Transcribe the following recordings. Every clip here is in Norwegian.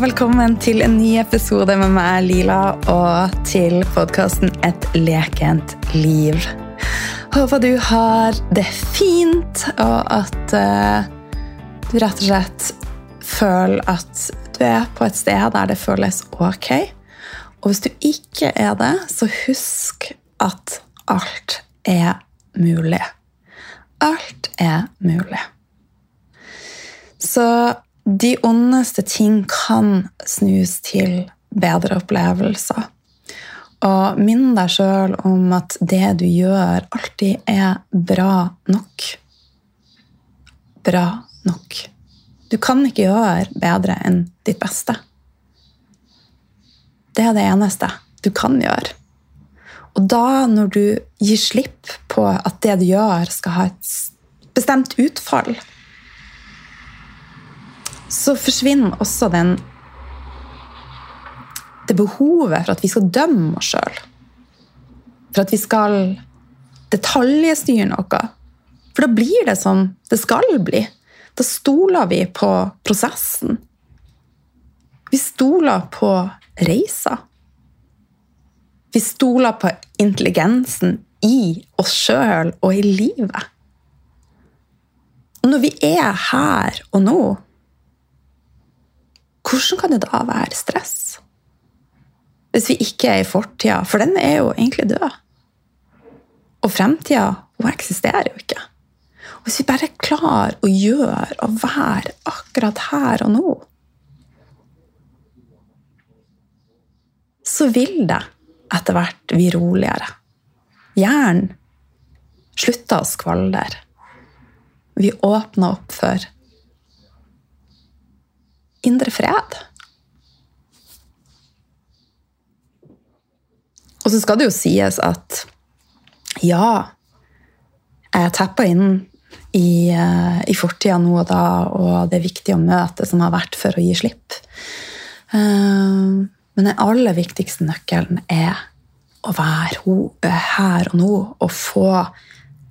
velkommen til en ny episode med meg, Lila, og til podkasten Et lekent liv. Håper du har det fint, og at uh, du rett og slett føler at du er på et sted der det føles ok. Og hvis du ikke er det, så husk at alt er mulig. Alt er mulig. Så de ondeste ting kan snus til bedre opplevelser. Og minn deg sjøl om at det du gjør, alltid er bra nok. Bra nok. Du kan ikke gjøre bedre enn ditt beste. Det er det eneste du kan gjøre. Og da, når du gir slipp på at det du gjør, skal ha et bestemt utfall, så forsvinner også den det behovet for at vi skal dømme oss sjøl. For at vi skal detaljstyre noe. For da blir det som det skal bli. Da stoler vi på prosessen. Vi stoler på reisa. Vi stoler på intelligensen i oss sjøl og i livet. Og når vi er her og nå hvordan kan det da være stress? Hvis vi ikke er i fortida, for den er jo egentlig død. Og fremtida, hun eksisterer jo ikke. Og hvis vi bare klarer å gjøre og være akkurat her og nå, så vil det etter hvert bli roligere. Hjernen slutter å skvalre. Vi åpner opp for indre fred. Og så skal det jo sies at ja, jeg teppa inn i, uh, i fortida nå og da, og det er viktig å møte som har vært for å gi slipp. Uh, men den aller viktigste nøkkelen er å være her og nå og få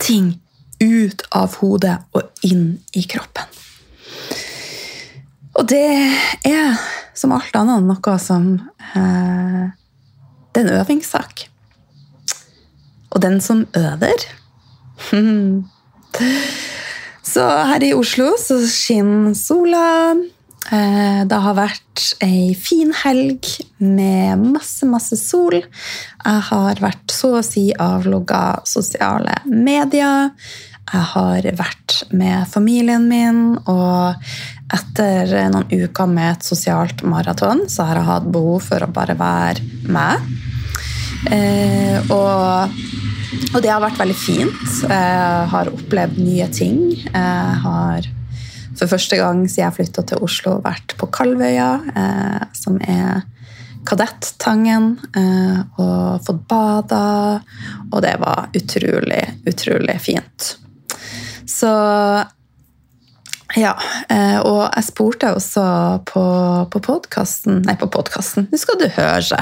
ting ut av hodet og inn i kroppen. Og det er, som alt annet, noe som eh, Det er en øvingssak. Og den som øver Så her i Oslo så skinner sola. Eh, det har vært ei fin helg med masse, masse sol. Jeg har vært så å si avlogga sosiale medier. Jeg har vært med familien min, og etter noen uker med et sosialt maraton så har jeg hatt behov for å bare være med. Eh, og, og, det har vært veldig fint. Jeg har opplevd nye ting. Jeg har for første gang siden jeg flytta til Oslo vært på Kalvøya, eh, som er Kadettangen, eh, og fått bada. Og det var utrolig, utrolig fint. Så ja, eh, og jeg spurte også på, på podkasten Nei, på podkasten. Nå skal du høre.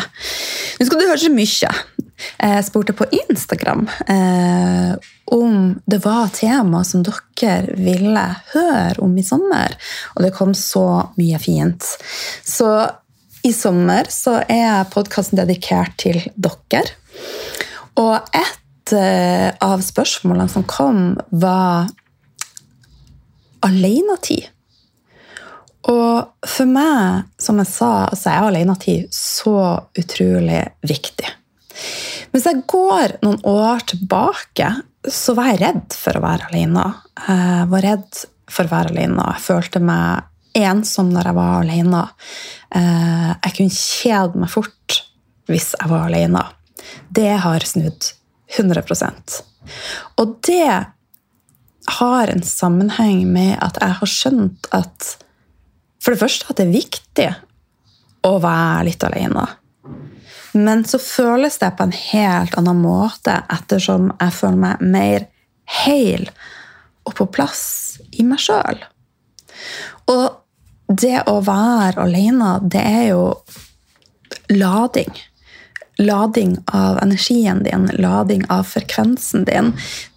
Nå skal du høre så mye. Jeg spurte på Instagram eh, om det var tema som dere ville høre om i sommer. Og det kom så mye fint. Så i sommer så er podkasten dedikert til dere. Og et eh, av spørsmålene som kom, var alenetid. Og for meg, som jeg sa, så er alenetid så utrolig viktig. Hvis jeg går noen år tilbake, så var jeg redd for å være alene. Jeg var redd for å være alene. Jeg følte meg ensom når jeg var alene. Eh, jeg kunne kjede meg fort hvis jeg var alene. Det har snudd 100% Og det har en sammenheng med at jeg har skjønt at For det første at det er viktig å være litt alene. Men så føles det på en helt annen måte ettersom jeg føler meg mer hel og på plass i meg sjøl. Og det å være alene, det er jo lading. Lading av energien din, lading av frekvensen din.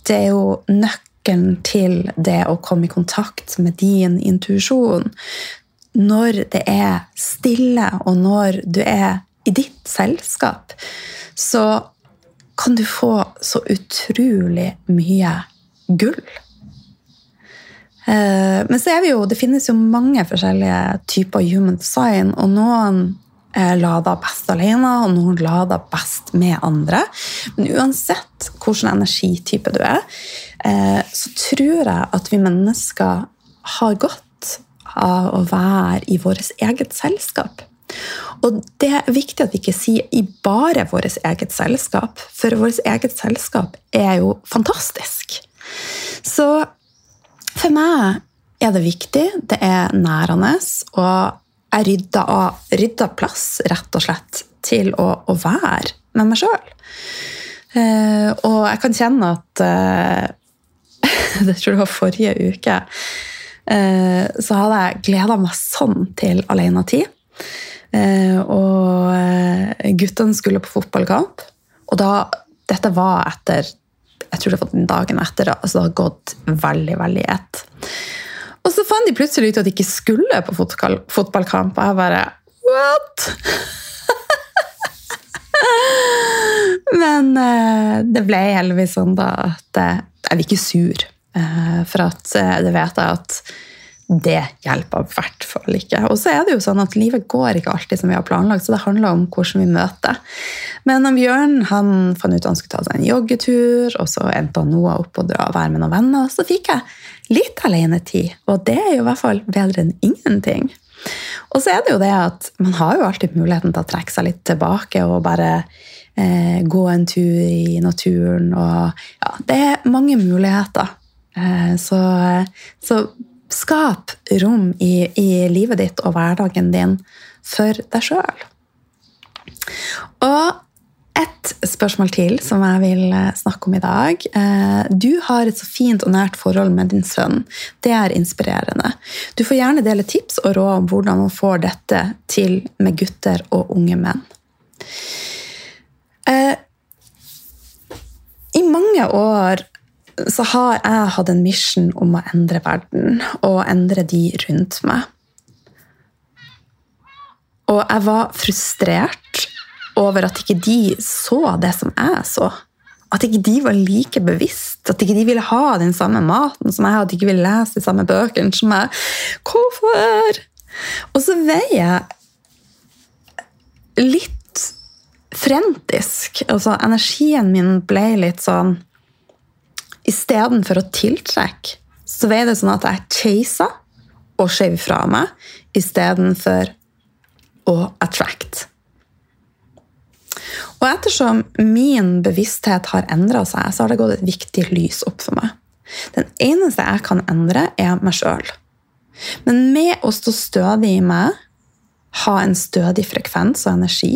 Det er jo nøkkelen nøkkelen til det å komme i kontakt med din intuisjon. når det er stille, og når du er i ditt selskap, så kan du få så utrolig mye gull. Eh, men så er vi jo, det finnes jo mange forskjellige typer human design, og noen eh, lader best alene, og noen lader best med andre. Men uansett hvilken energitype du er, så tror jeg at vi mennesker har godt av å være i vårt eget selskap. Og det er viktig at vi ikke sier i bare vårt eget selskap, for vårt eget selskap er jo fantastisk. Så for meg er det viktig, det er nærende, og jeg rydder, av, rydder plass, rett og slett, til å, å være med meg sjøl. Uh, og jeg kan kjenne at uh, Det tror jeg var forrige uke. Uh, så hadde jeg gleda meg sånn til alenetid. og guttene skulle på fotballkamp. Og da, dette var etter jeg tror det var dagen etter. altså Det hadde gått veldig, veldig i ett. Og så fant de plutselig ut at de ikke skulle på fotballkamp, og jeg bare What?! Men eh, det ble heldigvis sånn da at eh, jeg blir ikke sur. Eh, for at det vet jeg at det hjelper i hvert fall ikke. Og så er det jo sånn at livet går ikke alltid som vi har planlagt, så det handler om hvordan vi møter. Men Bjørn han fant ut han skulle ta seg en joggetur, og så endte han Noah opp og dra og være med noen venner. Og så fikk jeg litt alenetid, og det er jo i hvert fall bedre enn ingenting. Og så er det jo det at man har jo alltid muligheten til å trekke seg litt tilbake og bare eh, gå en tur i naturen og Ja, det er mange muligheter. Eh, så, så Skap rom i, i, livet ditt og hverdagen din for deg sjøl. Og et spørsmål til som jeg vil eh, snakke om i dag. Eh, du har et så fint og nært forhold med din sønn. Det er inspirerende. Du får gjerne dele tips og råd om hvordan man får dette til med gutter og unge menn. I mange år så har jeg hatt en mission om å endre verden og endre de rundt meg. Og jeg var frustrert over at ikke de så det som jeg så. At ikke de var like bevisst, at ikke de ville ha den samme maten som jeg, at de ikke ville lese de samme bøkene som meg. Hvorfor? Og så veier jeg litt frentisk. Altså, energien min ble litt sånn Istedenfor å tiltrekke, så ble det sånn at jeg chasa og skjøv fra meg istedenfor å attract. Og ettersom min bevissthet har endra seg, så har det gått et viktig lys opp for meg. Den eneste jeg kan endre, er meg sjøl. Men med å stå stødig i meg, ha en stødig frekvens og energi,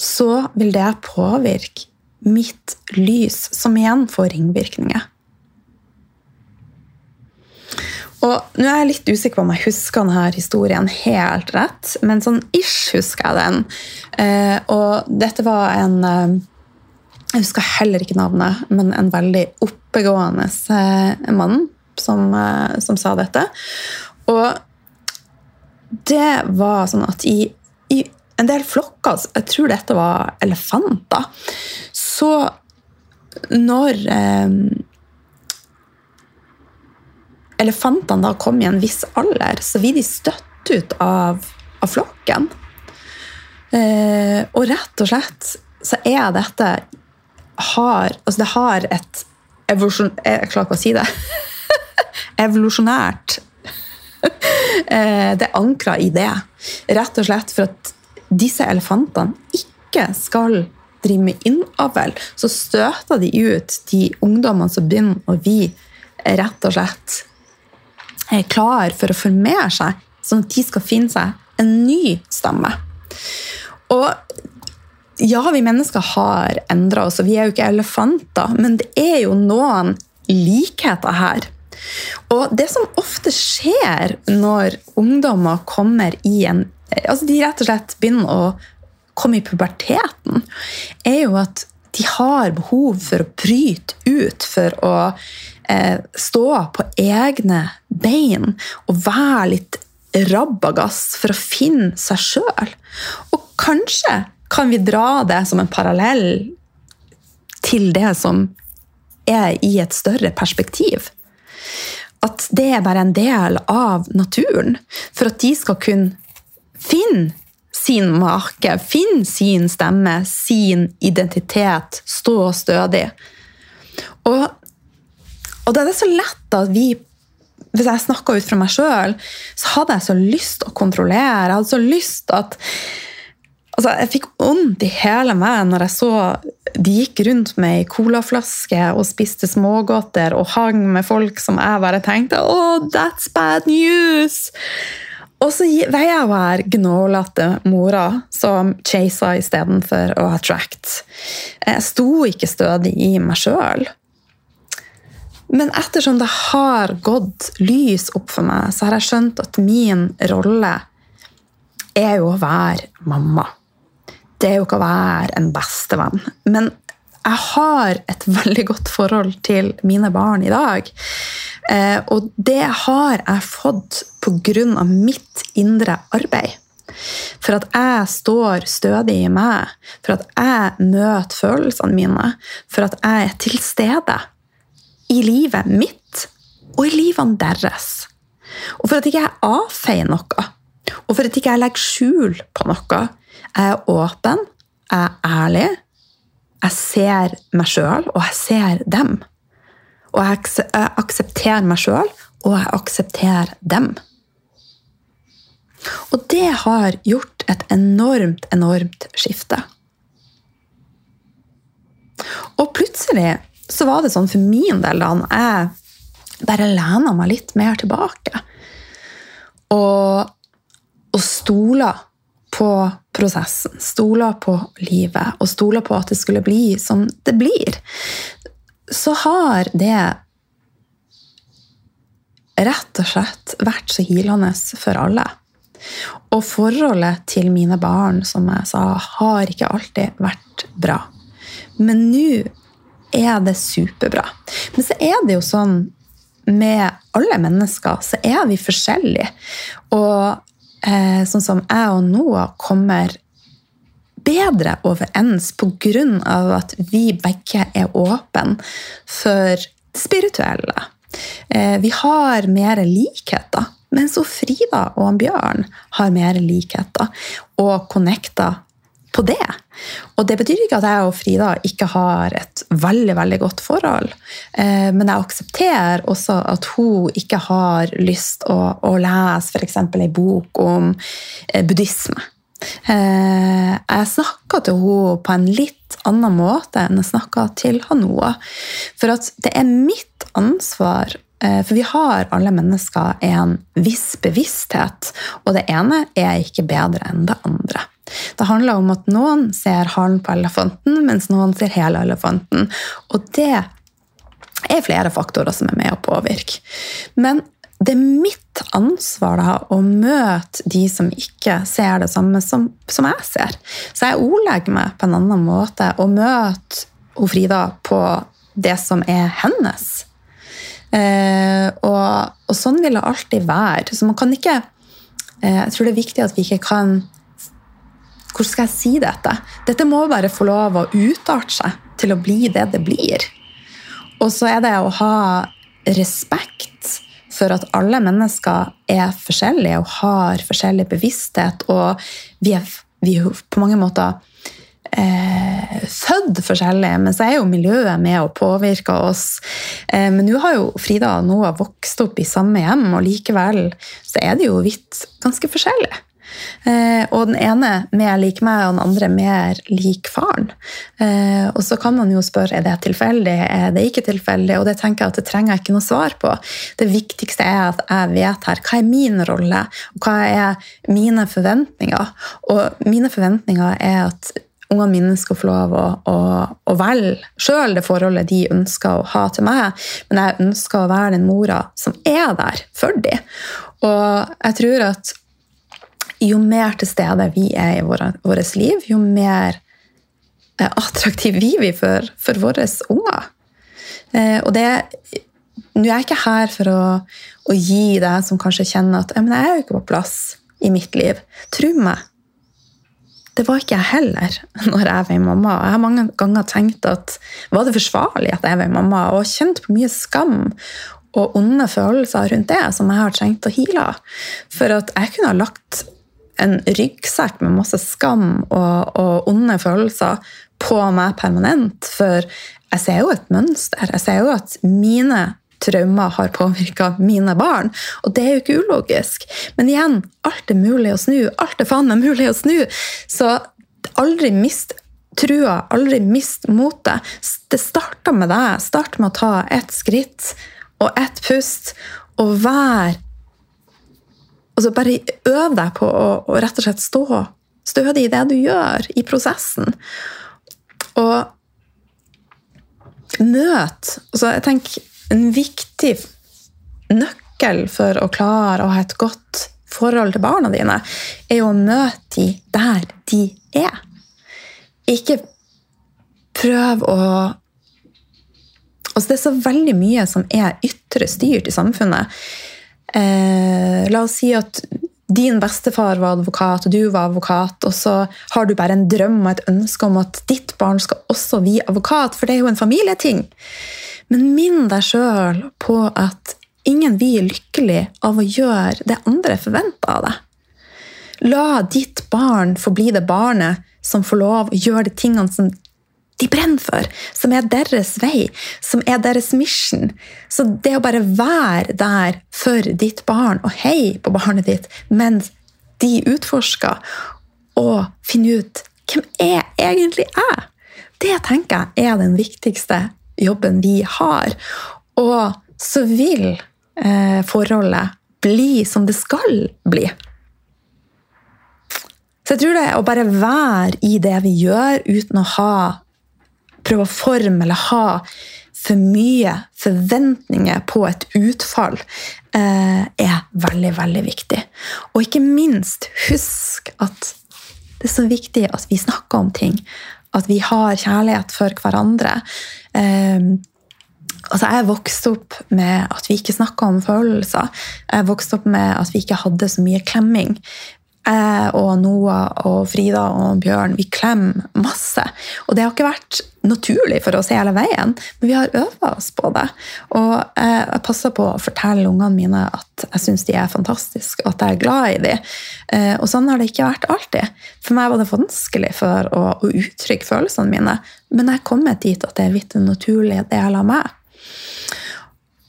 så vil det påvirke mitt lys, som igjen får ringvirkninger. Og nå er jeg litt usikker på om jeg husker denne historien helt rett, men sånn ish husker jeg den. Eh, og dette var en eh, Jeg husker heller ikke navnet, men en veldig oppegående eh, mann som, som sa dette. Og det var sånn at i, i en del flokker, jeg tror dette var elefanter, så når eh, elefantene da kom i en viss alder, så blir de støtt ut av, av flokken. Eh, og rett og slett så er dette har, altså det har et evolusjon... Jeg klarer ikke å si det. Evolusjonært. eh, det er ankra i det. Rett og slett for at disse elefantene ikke skal drive med innavl, så støter de ut de ungdommene som begynner å bli rett og slett klar for å formere seg, sånn at de skal finne seg en ny stamme. Og ja, vi mennesker har endra oss, og vi er jo ikke elefanter, men det er jo noen likheter her. Og det som ofte skjer når ungdommer kommer i en altså De rett og slett begynner å komme i puberteten, er jo at de har behov for å bryte ut, for å eh, stå på egne bein og være litt rabagass for å finne seg sjøl. Og kanskje kan vi dra det som en parallell til det som er i et større perspektiv. At det er bare en del av naturen. For at de skal kunne finne sin make, finne sin stemme, sin identitet, stå stødig. Og, og det er så lett at vi hvis jeg snakka ut fra meg sjøl, så hadde jeg så lyst å kontrollere. Jeg hadde så lyst at altså, Jeg fikk vondt i hele meg når jeg så de gikk rundt med ei colaflaske og spiste smågodter og hang med folk som jeg bare tenkte Oh, that's bad news! Og så veier jeg her gnålete mora som chasa istedenfor å attract. Jeg sto ikke stødig i meg sjøl. Men ettersom det har gått lys opp for meg, så har jeg skjønt at min rolle er jo å være mamma. Det er jo ikke å være en bestevenn. Men jeg har et veldig godt forhold til mine barn i dag. Eh, og det har jeg fått pga. mitt indre arbeid. For at jeg står stødig i meg, for at jeg møter følelsene mine, for at jeg er til stede i livet mitt og i livene deres. Og for at ikke jeg avfeier noe, og for at ikke jeg legger skjul på noe. Jeg er åpen, jeg er ærlig, jeg ser meg sjøl, og jeg ser dem. Og jeg aksepterer meg sjøl, og jeg aksepterer dem. Og det har gjort et enormt, enormt skifte. Og plutselig så var det sånn for min del da jeg bare lena meg litt mer tilbake. Og, og stola på prosessen, stola på livet og stola på at det skulle bli som det blir, så har det rett og slett vært så hilende for alle. Og forholdet til mine barn, som jeg sa, har ikke alltid vært bra. Men nå er det superbra. Men så er det jo sånn med alle mennesker, så er vi forskjellige. Og eh, sånn som jeg og Noah kommer bedre overens pga. at vi begge er åpne for spirituelle. Eh, vi har mer likheter. Mens Frida og Bjørn har mer likheter og connecter på det. Og det betyr ikke at jeg og Frida ikke har et veldig veldig godt forhold. Eh, men jeg aksepterer også at hun ikke har lyst å, å lese f.eks. ei bok om eh, buddhisme. Eh, jeg snakka til henne på en litt annen måte enn jeg snakka til Hanoa. For at det er mitt ansvar for vi har alle mennesker en viss bevissthet, og det ene er ikke bedre enn det andre. Det handler om at noen ser halen på elefanten, mens noen ser hele elefanten. Og det er flere faktorer som er med å påvirke. Men det er mitt ansvar da, å møte de som ikke ser det samme som, som jeg ser. Så jeg ordlegger meg på en annen måte og møter Frida på det som er hennes. Eh, og, og, sånn vil det alltid være. Så man kan ikke eh, Jeg tror det er viktig at vi ikke kan hvordan skal jeg si dette? Dette må bare få lov å utarte seg til å bli det det blir. Og så er det å ha respekt for at alle mennesker er forskjellige og har forskjellig bevissthet, og vi er, vi er på mange måter eh, født forskjellig, men så er jo miljøet med å påvirke oss. Eh, men nå har jo Frida og Noah vokst opp i samme hjem, og likevel så er de jo vidt ganske forskjellig. Eh, og den ene mer lik meg, og den andre mer lik faren. Eh, og så kan man jo spørre er det tilfeldig, er det ikke tilfeldig, og det tenker jeg at det trenger jeg ikke noe svar på. Det viktigste er at jeg vet her hva er min rolle, og hva er mine forventninger. Og mine forventninger er at ungene mine skal få lov å, å, å velge sjøl det forholdet de ønsker å ha til meg, men jeg ønsker å være den mora som er der for dem. Og jeg tror at jo mer til stede vi er i vårt liv, jo mer attraktive attraktiv vi er for, for våre unger. Eh, og det Nå er jeg ikke her for å, å gi deg som kanskje kjenner at jeg er jo ikke på plass i mitt liv. Tro meg. Det var ikke jeg heller når jeg var mamma. Jeg har mange ganger tenkt at var det forsvarlig at jeg var mamma, og kjent på mye skam og onde følelser rundt det som jeg har trengt å heale. For at jeg kunne ha lagt en ryggsekk med masse skam og, og onde følelser på meg permanent. For jeg ser jo et mønster. Jeg ser jo at mine traumer har påvirka mine barn. Og det er jo ikke ulogisk. Men igjen, alt er mulig å snu. Alt er faen meg mulig å snu. Så aldri mist trua, aldri mist motet. Det starter med deg. Start med å ta ett skritt og ett pust, og vær Altså bare øv deg på å, å rett og slett stå stødig i det du gjør, i prosessen. Og møt altså Jeg tenker en viktig nøkkel for å klare å ha et godt forhold til barna dine, er å møte dem der de er. Ikke prøv å Altså, det er så veldig mye som er ytre styrt i samfunnet. Eh, la oss si at din bestefar var advokat, og du var advokat, og så har du bare en drøm og et ønske om at ditt barn skal også bli advokat, for det er jo en familieting. Men minn deg sjøl på at ingen blir lykkelig av å gjøre det andre forventer av deg. La ditt barn få bli det barnet som får lov å gjøre de tingene som de brenner for, som er deres vei, som er deres mission. Så det å bare være der for ditt barn og hei på barnet ditt mens de utforsker, og finner ut hvem er egentlig jeg, det tenker jeg er den viktigste jobben vi har. Og så vil eh, forholdet bli som det skal bli. Så jeg tror det er å bare være i det vi gjør, uten å ha prøve å forme eller ha for mye forventninger på et utfall, eh, er veldig, veldig viktig. Og ikke minst, husk at det er så viktig at vi snakker om ting. At vi har kjærlighet for hverandre. Eh, altså jeg vokste opp med at vi ikke snakka om følelser. Jeg vokste opp med at vi ikke hadde så mye klemming. Jeg og Noah og Frida og Bjørn vi klemmer masse. Og det har ikke vært naturlig for oss hele veien, men vi har øva oss på det. Og jeg passer på å fortelle ungene mine at jeg syns de er fantastiske, og at jeg er glad i dem. Eh, og sånn har det ikke vært alltid. For meg var det vanskelig for å, å uttrykke følelsene mine, men jeg er kommet dit at det er blitt en naturlig del av meg.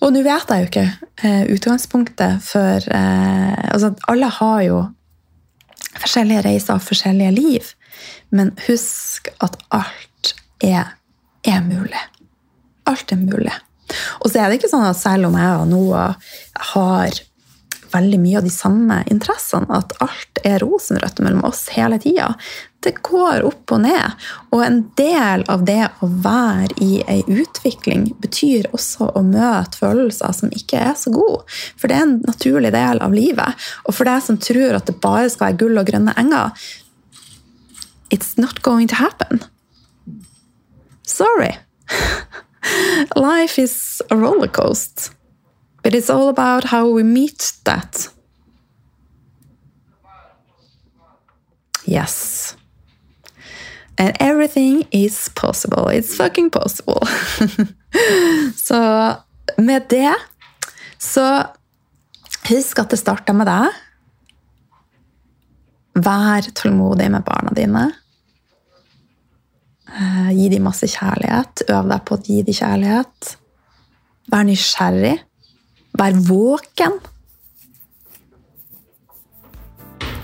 Og nå vet jeg jo ikke eh, utgangspunktet for eh, altså Alle har jo forskjellige reiser og forskjellige liv. Men husk at alt er, er mulig. Alt er mulig. Og så er det ikke sånn at selv om jeg og Noah har veldig mye av de samme interessene, at alt er rosenrødt mellom oss hele tida. Det går opp og ned. Og en del av det å være i ei utvikling betyr også å møte følelser som ikke er så gode. For det er en naturlig del av livet. Og for deg som tror at det bare skal være gull og grønne enger It's not going to happen. Sorry. Life is a rollercoaster. But it's all about how we meet that. Yes. And everything is possible. It's fucking possible. så med det så husk at det starter med deg. Vær tålmodig med barna dine. Eh, gi dem masse kjærlighet. Øv deg på å gi dem kjærlighet. Vær nysgjerrig. Vær våken.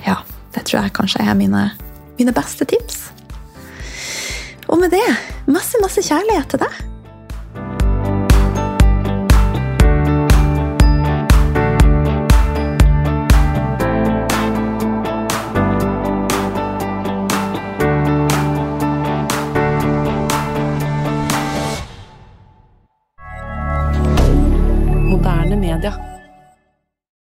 Ja, det tror jeg kanskje er mine, mine beste tips. Og med det masse, masse kjærlighet til deg.